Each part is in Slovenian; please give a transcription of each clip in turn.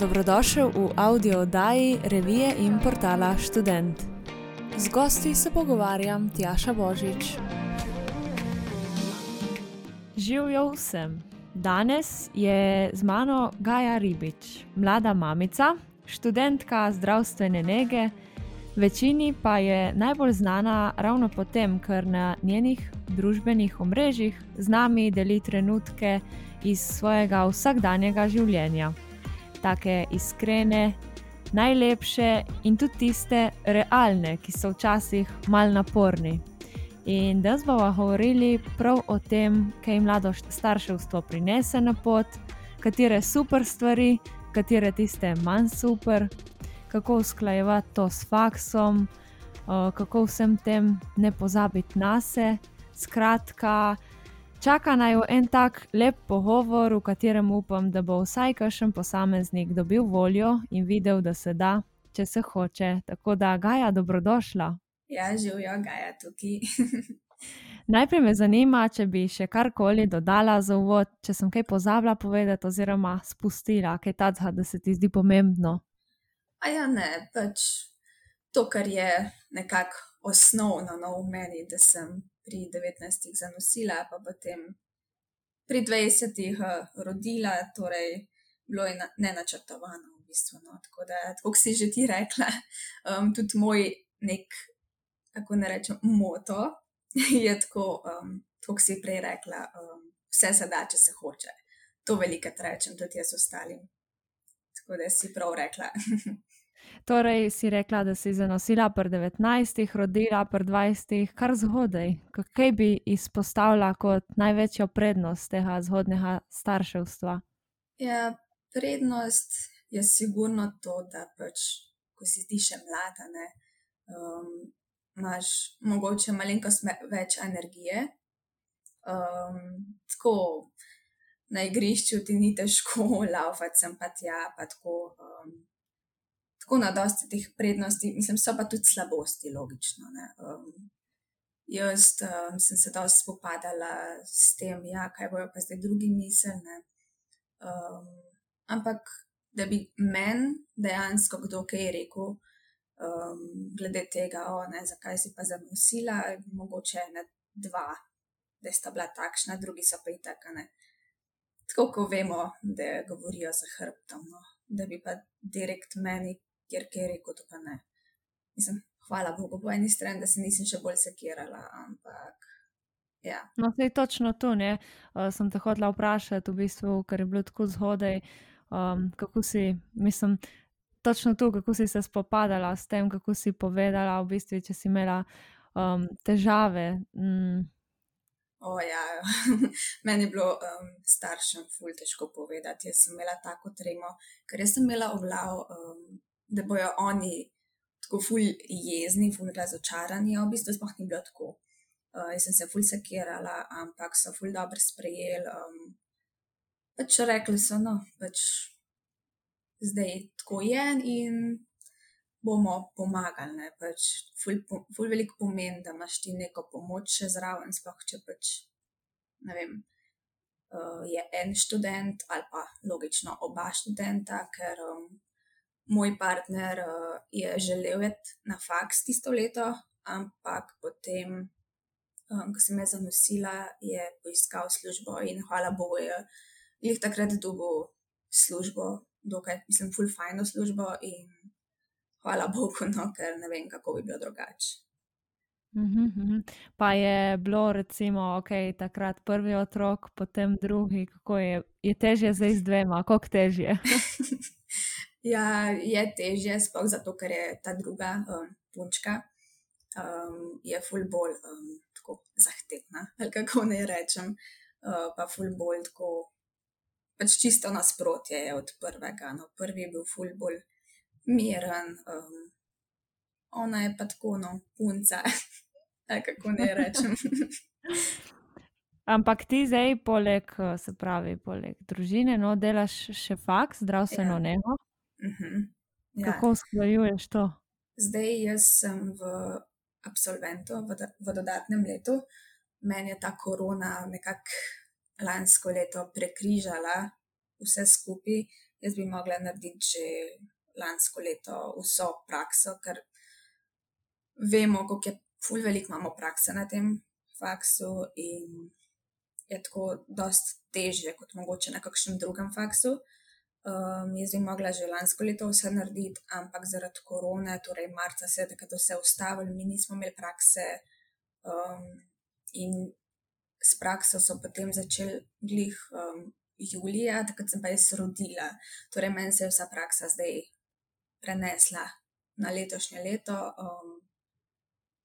Dobrodošel v audio oddaji revije in portala Student. Z gosti se pogovarjam Tjaša Božič. Živijo vsem. Danes je z mano Gaja Ribič, mlada mamica, študentka zdravstvene nege, večini pa je najbolj znana ravno po tem, ker na njenih družbenih omrežjih z nami deli trenutke iz svojega vsakdanjega življenja take iskrene, najlepše in tudi tiste realne, ki so včasih mal naporni. In danes bomo govorili prav o tem, kaj mlado starševstvo prinese na pot, katere super stvari, katere tiste manj super, kako usklajevati to s faksom, kako vsem tem ne pozabiti na sebe. Skratka, Čaka naj jo en tak lep pogovor, v katerem upam, da bo vsaj kakšen posameznik dobil voljo in videl, da se da, če se hoče. Tako da, Gaja, dobrodošla. Ja, živijo, Gaja tukaj. Najprej me zanima, če bi še karkoli dodala za uvod, če sem kaj pozabila povedati, oziroma spustila kaj takega, da se ti zdi pomembno. A ja, ne, pač to, kar je nekako osnovno no, v meni, da sem pri 19 zanosila, pa potem pri 20 eh, rodila, torej bilo je nenačrtovano v bistvu. No. Tako da, kot si že ti rekla, um, tudi moj nek, kako ne rečem, moto je tako, um, kot si prej rekla, um, vse se da, če se hoče. To veliko rečem tudi jaz ostalim. Tako da si prav rekla. Torej, si rekla, da si zanosila pri 19, rodila pri 20, kar zgodaj. Kaj bi izpostavila kot največjo prednost tega zgodnega starševstva? Ja, prednost je sigurno to, da pač, ko si ti še mlada, ne, um, imaš mogoče malenkost več energije. Um, tako na igrišču ti ni težko laufati, sem pa tja, pa tako. Um, tako na dosti teh prednosti, mislim, so pa tudi slabosti, logično. Um, jaz um, sem se dosti spopadala s tem, ja, kaj bojo pa zdaj drugi miselne. Um, ampak, da bi meni dejansko kdo kaj rekel, um, glede tega, o, ne, zakaj si pa zanosila, mogoče ne dva, da sta bila takšna, drugi so pa itak. Tako kot vemo, da govorijo za hrbtom, no. da bi pa direkt meni kjer je rekel, da ne. Mislim, hvala Bogu, po eni strani, da se nisem še bolj sekirala. Ampak, ja. No, zdaj točno to, ne. Uh, sem te hotela vprašati, v bistvu, ker je bilo tako zgodaj, um, kako si, mislim, točno to, kako si se spopadala s tem, kako si povedala, v bistvu, če si imela um, težave. Mm. O, ja, meni je bilo um, staršem ful težko povedati. Jaz sem imela tako tremo, ker sem imela v glavu um, da bojo oni tako ful jezni, ful razočarani, a v bistvu sploh ni bilo tako. Uh, jaz sem se ful sekirala, ampak so ful dobro sprejeli. Um, pač rekli so, no, pač zdaj tako je in bomo pomagali. Ne? Pač ful, ful veliko pomeni, da imaš ti neko pomoč še zraven, sploh če pač ne vem. Uh, je en študent, ali pa logično oba študenta, ker um, moj partner uh, je želel iti na faks tisto leto, ampak potem, um, ko sem jaz zanosila, je poiskal službo in hvala Bogu, je jih takrat dobil službo, dokaj, mislim, full fajno službo in hvala Bogu, no, ker ne vem, kako bi bilo drugače. Mhm, mhm. Pa je bilo, recimo, okay, takrat prvi otrok, potem drugi, kako je, je težje zdaj z dvema, kako težje. Ja, je težje, sploh zato, ker je ta druga um, punčka, um, je ful bolj um, tako zahtevna, ali kako naj rečem, uh, pa ful bolj tako, pač čisto nasprotje je od prvega. No, prvi je bil ful bolj miren, um, ona je pa tako, no, punca, ali kako naj rečem. Ampak ti zdaj, poleg, se pravi, poleg družine, no, delaš še faks, zdravstveno ja. nego. Uh mhm. -huh. ja. Kako usklajuješ to? Zdaj, jaz sem v absolventu, v, v dodatnem letu. Meni je ta korona nekako lansko leto prekrižala vse skupaj jaz bi mogla narediti že lansko leto vso prakso, ker vemo, kako je ful veliko imamo prakse na tem faksu in je tako dosti težje kot mogoče na kakšnem drugem faksu. Um, jaz bi mogla že lansko leto vse narediti, ampak zaradi korone, torej marca se je takrat vse ustavilo, mi nismo imeli prakse. Um, in s prakso so potem začeli glih um, julija, takrat sem pa jaz rodila. Torej, meni se je vsa praksa zdaj prenesla na letošnje leto. Um,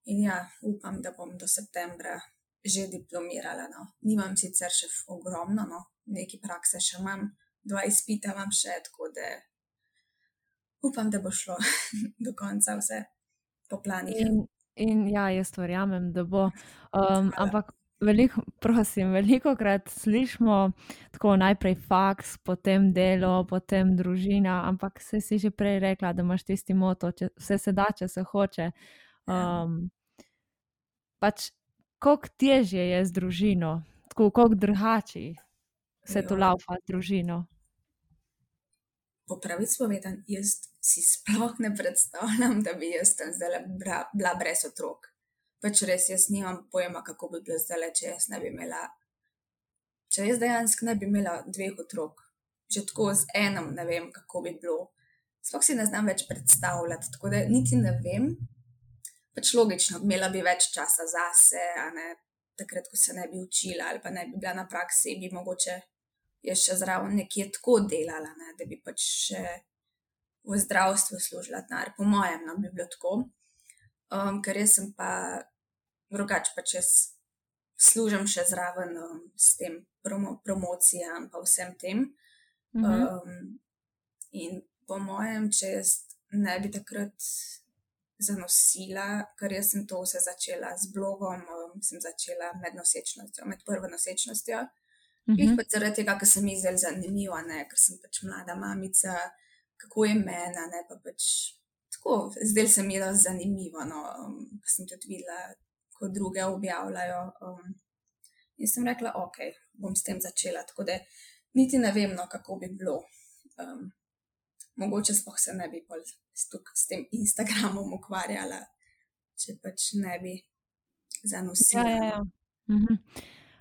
in ja, upam, da bom do septembra že diplomirala. No. Nimam sicer še ogromno, no. nekaj prakse še imam, dva izpita imam še, tako da upam, da bo šlo do konca vse po planih. In, in ja, jaz verjamem, da bo. Um, ampak veliko, prosim, veliko krat slišimo tako najprej faks, potem delo, potem družina, ampak se si že prej rekla, da imaš tisti moto, če vse se da, če se hoče. Um, pač, kako težje je z družino, tako kako drugače se to laupa z družino. Po pravici povedan, jaz si sploh ne predstavljam, da bi jaz tam zdaj bila brez otrok pač res jaz nimam pojma, kako bi bilo zdaj, če jaz ne bi imela. Če jaz dejansko ne bi imela dveh otrok, že tako z enim, ne vem, kako bi bilo. Sploh si ne znam več predstavljati, tako da niti ne vem. Pač logično, imela bi več časa zase, a ne takrat, ko se ne bi učila ali pa ne bi bila na praksi, bi mogoče jaz še zraven nekje tako delala, ne, da bi pač še v zdravstvu služila denar. Po mojem, no, bi bilo tako. Um, ker jaz sem pa drugače pa če služim še zraven um, s tem promo, promocijam in vsem tem. Mhm. Um, in po mojem, če jaz ne bi takrat zanosila, ker jaz sem to vse začela z blogom, um, sem začela med nosečnostjo, med prvo nosečnostjo. Mhm. In pač zaradi tega, ker sem izjel zanimiva, ne, ker sem pač mlada mamica, kako je mena, ne pa pač. Zdaj se mi je zanimivo, no, um, sem tudi videla ko druge objavljajo. Um, in sem rekla, ok, bom s tem začela. Tako da niti ne vem, no, kako bi bilo. Um, mogoče sploh se ne bi s, tuk, s tem Instagramom ukvarjala, če pač ne bi zanosila. Ja, ja, ja. Mhm.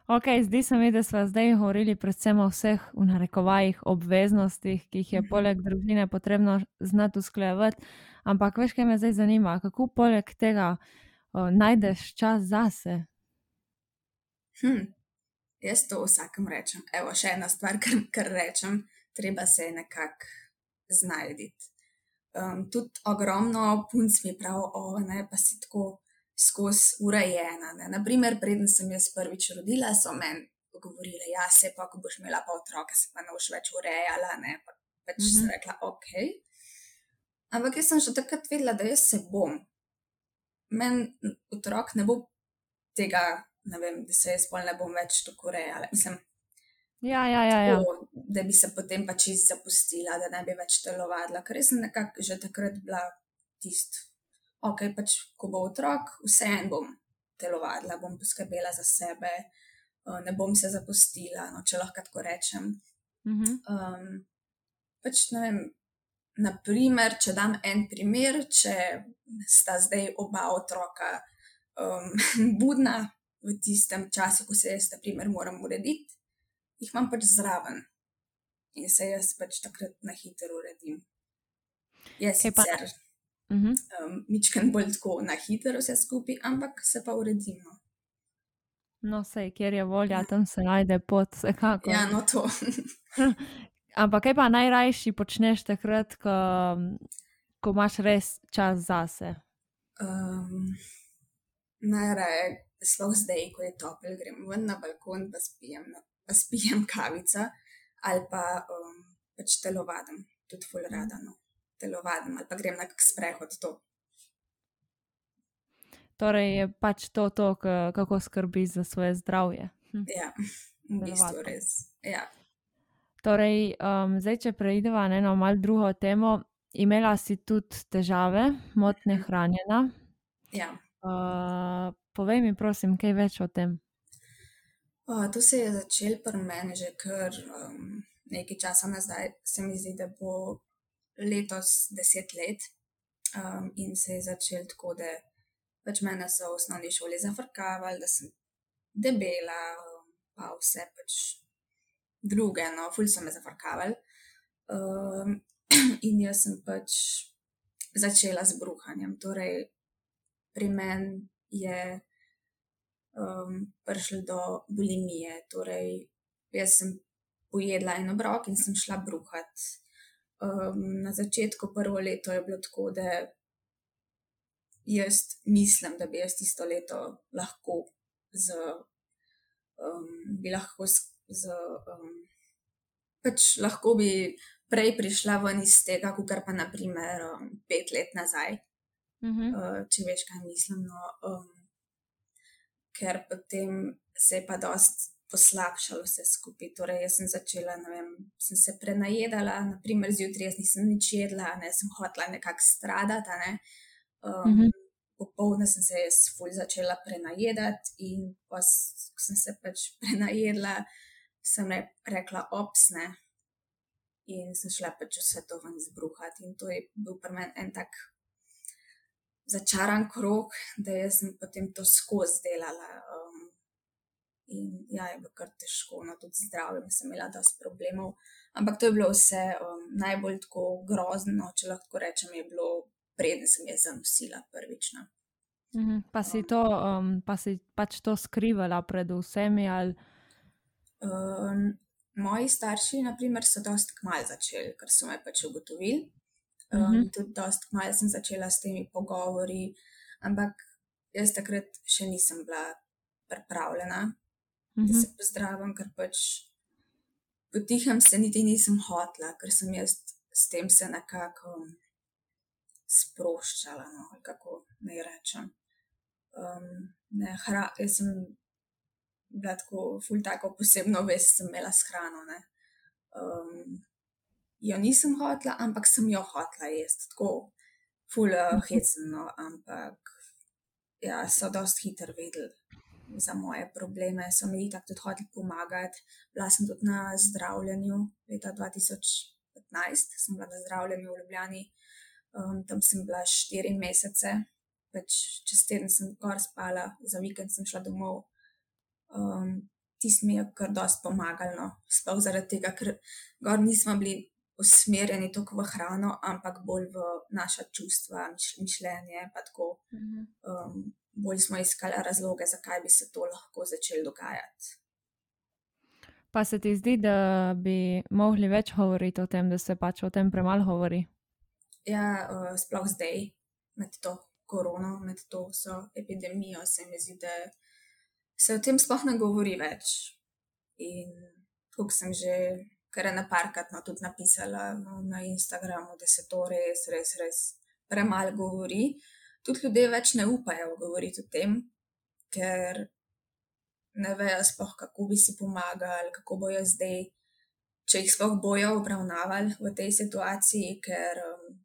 Ok, zdi se mi, da smo zdaj govorili predvsem o vseh v narekovajih obveznostih, ki jih je mhm. poleg družine potrebno znati usklajevati. Ampak veš, kaj me zdaj zanima, kako poleg tega najdeš čas zase? Hm. Jaz to vsakem rečem. Evo, še ena stvar, kar, kar rečem, treba se nekako znajti. Um, tudi ogromno punc mi pravi, o, ne, pa si tako skozi urejena. Ne. Naprimer, preden sem jaz prvič rodila, so meni govorili, ja, se pa, ko boš imela pa otroka, se pa ne boš več urejala. Ne, pa, pač mm -hmm. sem rekla, ok. Ampak jaz sem že takrat vedela, da jaz se bom meni otrok ne bo tega, ne vem, da se jaz pol ne bom več tako rejala. Mislim, ja, ja, ja, ja. To, da bi se potem pač iz zapustila, da ne bi več telovadila, ker sem nekako že takrat bila tist. Ok, pač ko bo otrok, vseeno bom telovadila, bom poskrbela za sebe, eh, ne bom se zapustila, no, če lahko tako rečem. Um, pač ne vem, Naprimer, če dam en primer, če sta zdaj oba otroka um, budna v tistem času, ko se jaz, na primer, moram urediti, jih imam pač zraven in se jaz pač takrat na hitro uredim. Jaz sem sicer mhm. um, ničkrat bolj tako na hitro vse skupaj, ampak se pa uredim. No, sej, kjer je volja, tam se najde pot, vsekakor. Ja, no to. Ampak kaj pa najrajši počneš takrat, ko, ko imaš res čas zase? Um, najraje, sploh zdaj, ko je topel, grem ven na balkon, pa spijem, pa spijem kavico ali pa um, pač telovadim, tudi ful rada. No. Telovadim ali pa grem na kak sprehod. To. Torej je pač to, to kako skrbiš za svoje zdravje. Hm. Ja, v bistvu res. Ja. Torej, um, zdaj, če preidemo na eno malce drugo temo, imela si tudi težave, motne mhm. hranjenja. Ja. Uh, povej mi, prosim, kaj več o tem. Uh, to se je začelo pri meni že kar um, nekaj časa nazaj, se mi zdi, da bo letos deset let um, in se je začel tako, da pač mene so v osnovni šoli zafrkavali, da sem debela, um, pa vse pač druge, no, ful so me zafrkavali. Um, in jaz sem pač začela z bruhanjem. Torej, pri meni je um, prišlo do bulimije. Torej, jaz sem pojedla en obrok in sem šla bruhati. Um, na začetku prvo leto je bilo tako, da jaz mislim, da bi jaz tisto leto lahko z, um, bi lahko z, z um, pač lahko bi prej prišla ven iz tega, kot pa naprimer um, pet let nazaj, uh -huh. uh, če veš, kaj mislim. No, um, ker potem se je pa dost poslabšalo vse skupaj. Torej, jaz sem začela, ne vem, sem se prenajedala, naprimer zjutraj jaz nisem nič jedla, ne sem hotla nekako stradati. Ne. Um, uh mhm. -huh. Popovdne sem se jaz ful začela prenajedati in ko sem se pač prenajedla, sem re, rekla opsne in sem šla pač vse to ven zbruhati. In to je bil pri meni en tak začaran krok, da jaz sem potem to skozi delala. Um, in ja, je bilo kar težko, no tudi zdravje, sem imela dosti problemov. Ampak to je bilo vse um, najbolj tako grozno, če lahko rečem, je bilo preden sem jaz zanosila prvično. Mhm, pa si to, um, pa si pač to skrivala pred vsemi? Ali... Um, moji starši, naprimer, so dost kmalo začeli, ker so me pač ugotovili. Um, uh mhm. -huh. Tudi dost kmalo sem začela s temi pogovori, ampak jaz takrat še nisem bila pripravljena -hmm. da se pozdravim, ker pač potihem se niti nisem hotla, ker sem jaz s tem se nekako sproščala, no, kako naj rečem. Um, ne, hra, jaz sem bila tako, ful tako posebno vest, sem imela s hrano. Ne. Um, jo nisem hotla, ampak sem jo hotla jesti, tako ful uh, hecno, ampak ja, so dost hitro vedeli, za moje probleme, so mi tako tudi hoteli pomagati. Bila sem tudi na zdravljenju leta 2015, sem bila na zdravljenju v Ljubljani, um, tam sem bila štiri mesece, pač čez teden sem kar spala, za vikend sem šla domov. Um, Tisti mi je kar dosti pomagalo, no. sploh zaradi tega, ker gor nismo bili usmerjeni toliko v hrano, ampak bolj v naša čustva, mišljenje. Mhm. Um, bolj smo iskali razloge, zakaj bi se to lahko začelo dogajati. Pa se ti zdi, da bi mogli več govoriti o tem, da se pač o tem premalo govori? Ja, uh, sploh zdaj, med to korono, med to epidemijo, se mi zdi, da se o tem sploh ne govori več. In kot sem že kar ena parkrat no, tudi napisala no, na Instagramu, da se to res, res, res premalo govori tudi ljudje več ne upajo govoriti o tem, ker ne vejo sploh, kako bi si pomagali, kako bojo zdaj, če jih sploh bojo obravnavali v tej situaciji, ker um,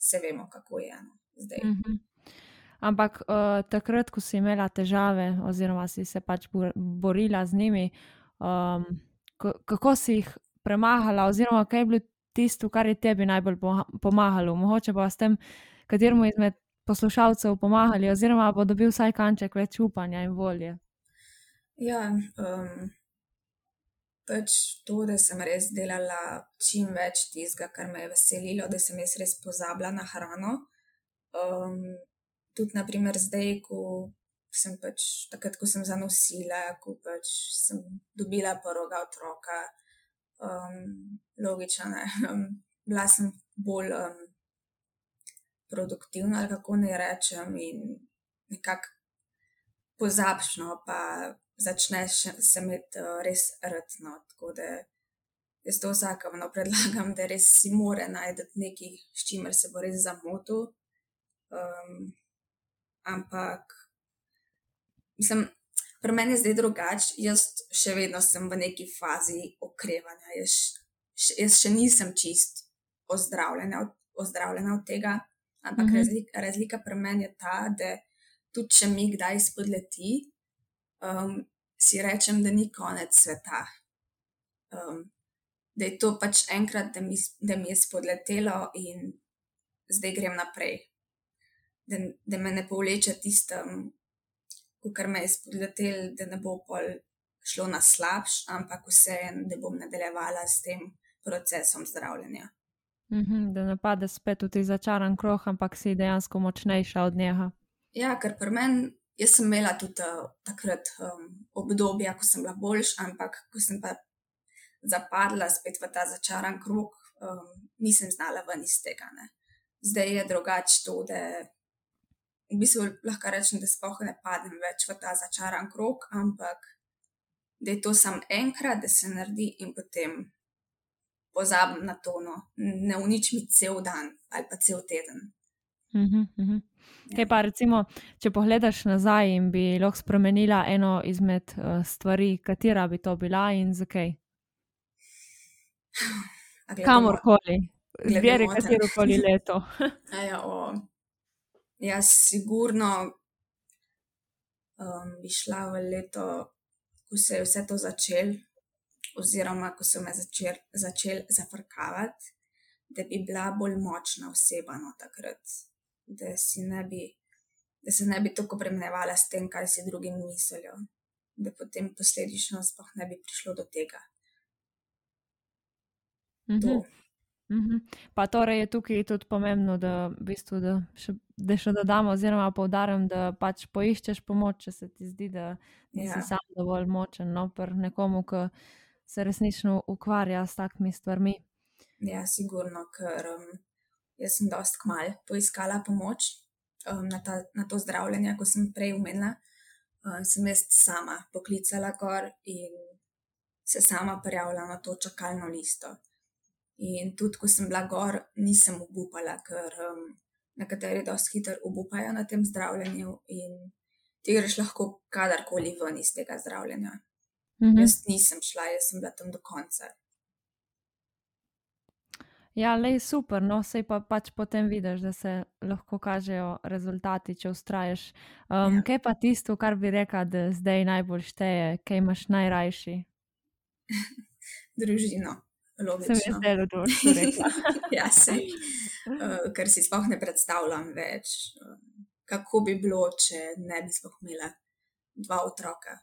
se vemo, kako je eno zdaj. Mm -hmm. Ampak uh, takrat, ko si imela težave, oziroma si se pač borila z njimi, um, kako si jih premahala, oziroma kaj je bilo tisto, kar je tebi najbolj pomagalo, mogoče pa s tem, kateremu izmed poslušalcev pomagali, oziroma bo dobil vsaj kanček več upanja in volje. Ja, um, pač to, da sem res delala čim več tistega, kar me je veselilo, da sem jaz res pozabila na hrano. Um, tudi, naprimer, zdaj, ko sem pač takrat, ko sem zanosila, ko pač sem dobila prvega otroka, um, logično, ne, um, bila sem bolj. Um, produktivna, ali kako naj rečem, in nekako pozabšno, pa začneš se imeti uh, res rtno. Tako da jaz to vsakomno predlagam, da res si more najti nekaj, s čimer se bo res zamotil. Um, ampak, mislim. Pri meni je zdaj drugače, jaz še vedno sem v neki fazi okrevanja, jaz, jaz še nisem čist ozdravljena, ozdravljena od tega. Ampak mm -hmm. razlika, razlika pri meni je ta, da tudi če mi kdaj spodleti, um, si rečem, da ni konec sveta. Um, da je to pač enkrat, da mi, da mi je spodletelo in zdaj grem naprej. Da, da me ne povleče tistem, kar me je spodletelo, da ne bo pol šlo na slabš, ampak vseeno, da bom nadaljevala s tem procesom zdravljenja. -hmm, da ne pade spet v ti začaran krog, ampak si dejansko močnejša od njega. Ja, ker pri meni, jaz sem imela tudi uh, takrat um, obdobje, ko sem bila boljša, ampak ko sem pa zapadla spet v ta začaran krog, um, nisem znala ven iz tega. Ne. Zdaj je drugače to, da v bistvu lahko rečem, da sploh ne padem več v ta začaran krog, ampak da je to samo enkrat, da se naredi in potem pozabim na to, no. ne uniči mi cel dan ali pa cel teden. Uh -huh, uh -huh. Kaj pa, recimo, če pogledaš nazaj in bi lahko spremenila eno izmed uh, stvari, katera bi to bila in zakaj? Kamorkoli, zberi katero koli leto. ja, o, jaz, sigurno um, bi šla v leto, ko se je vse to začelo, oziroma ko so me začeli začel zafrkavati, da bi bila bolj močna oseba no, takrat, da, bi, da se ne bi tako premenovala s tem, kaj si drugi mislijo, da potem posledično sploh ne bi prišlo do tega. Mhm. Mhm. Pa torej je tukaj tudi pomembno, da, v bistvu, da, še, da še dodamo, oziroma poudarim, da pač poiščeš pomoč, če se ti zdi, da nisi ja. sam dovolj močen, no, pri nekomu, ki se resnično ukvarja s takimi stvarmi. Ja, sigurno, ker um, jaz sem dost kmal poiskala pomoč um, na, ta, na to zdravljenje, ko sem prej umenila. Um, sem jaz sama poklicala gor in se sama prijavila na to čakalno listo. In tudi, ko sem bila gor, nisem obupala, ker um, nekateri dosti hitro obupajo na tem zdravljenju in ti greš lahko kadarkoli ven iz tega zdravljenja. -hmm. Jaz nisem šla, jaz sem bila tam do konca. Ja, le super, no, sej pa pač potem vidiš, da se lahko kažejo rezultati, če ustraješ. Um, ja. Kaj pa tisto, kar bi rekla, da zdaj najbolj šteje, kaj imaš najrajši? Družino. Logično. Sem jaz zelo dobro. ja, se. Uh, ker si sploh ne predstavljam več, uh, kako bi bilo, če ne bi sploh imela dva otroka.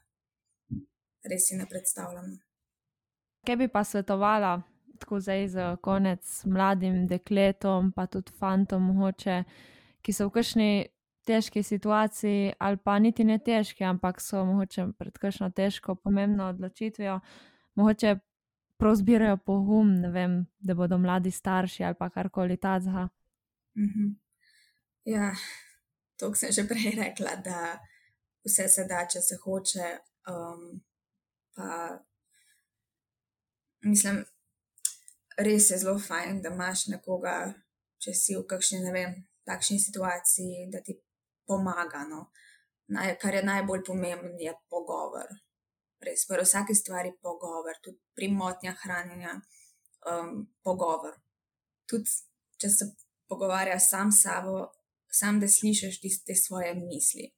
Res si ne predstavljam. Kaj bi pa svetovala, tako zdaj za konec, mladim dekletom, pa tudi fantom, mogoče, ki so v kakšni težki situaciji, ali pa niti ne težki, ampak so mogoče pred kakšno težko, pomembno odločitvijo, mogoče prav zbirajo pogum, vem, da bodo mladi starši ali pa karkoli tazga. Mm -hmm. Ja, to sem že prej rekla, da vse se da, če se hoče. Um, pa, mislim, res je zelo fajn, da imaš nekoga, če si v kakšni, ne vem, takšni situaciji, da ti pomaga. No. Naj, kar je najbolj pomembno, je pogovor res pri vsaki stvari pogovor, tudi pri motnjah hranjenja, um, pogovor. Tudi če se pogovarja sam s sabo, sam da slišiš tiste svoje misli.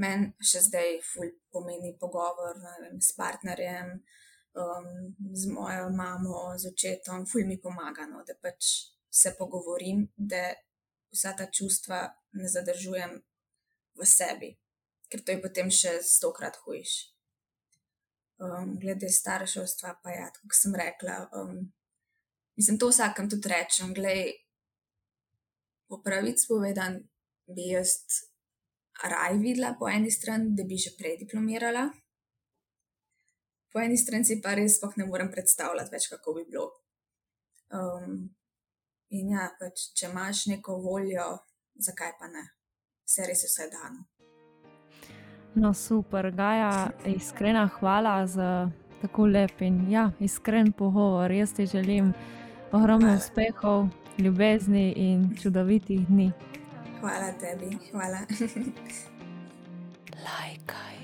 Meni še zdaj ful pomeni pogovor vem, s partnerjem, um, z mojo mamo, z očetom, ful mi pomaga, no, da pač se pogovorim, da vsa ta čustva ne zadržujem v sebi, ker to je potem še stokrat hujše um, glede starševstva, pa ja, kot sem rekla. Um, mislim, to vsakem tudi rečem. Glej, po pravici povedan, bi jaz raj videla po eni strani, da bi že prej diplomirala. Po eni strani si pa res ne morem predstavljati več, kako bi bilo. Um, in ja, pač, če imaš neko voljo, zakaj pa ne? Vse res je vse dano. No, super, Gaja, iskrena hvala za tako lep in ja, iskren pogovor. Jaz ti želim ogromno uspehov, ljubezni in čudovitih dni. Hvala tebi, hvala. Lajkaj,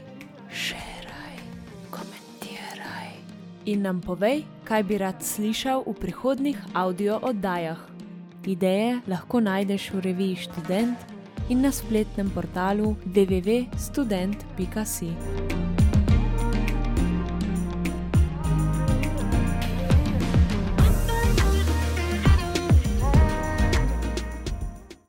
šeraj, komentiraj. In nam povej, kaj bi rad slišal v prihodnih audio oddajah. Ideje lahko najdeš v reviji Student in na spletnem portalu www.student.com.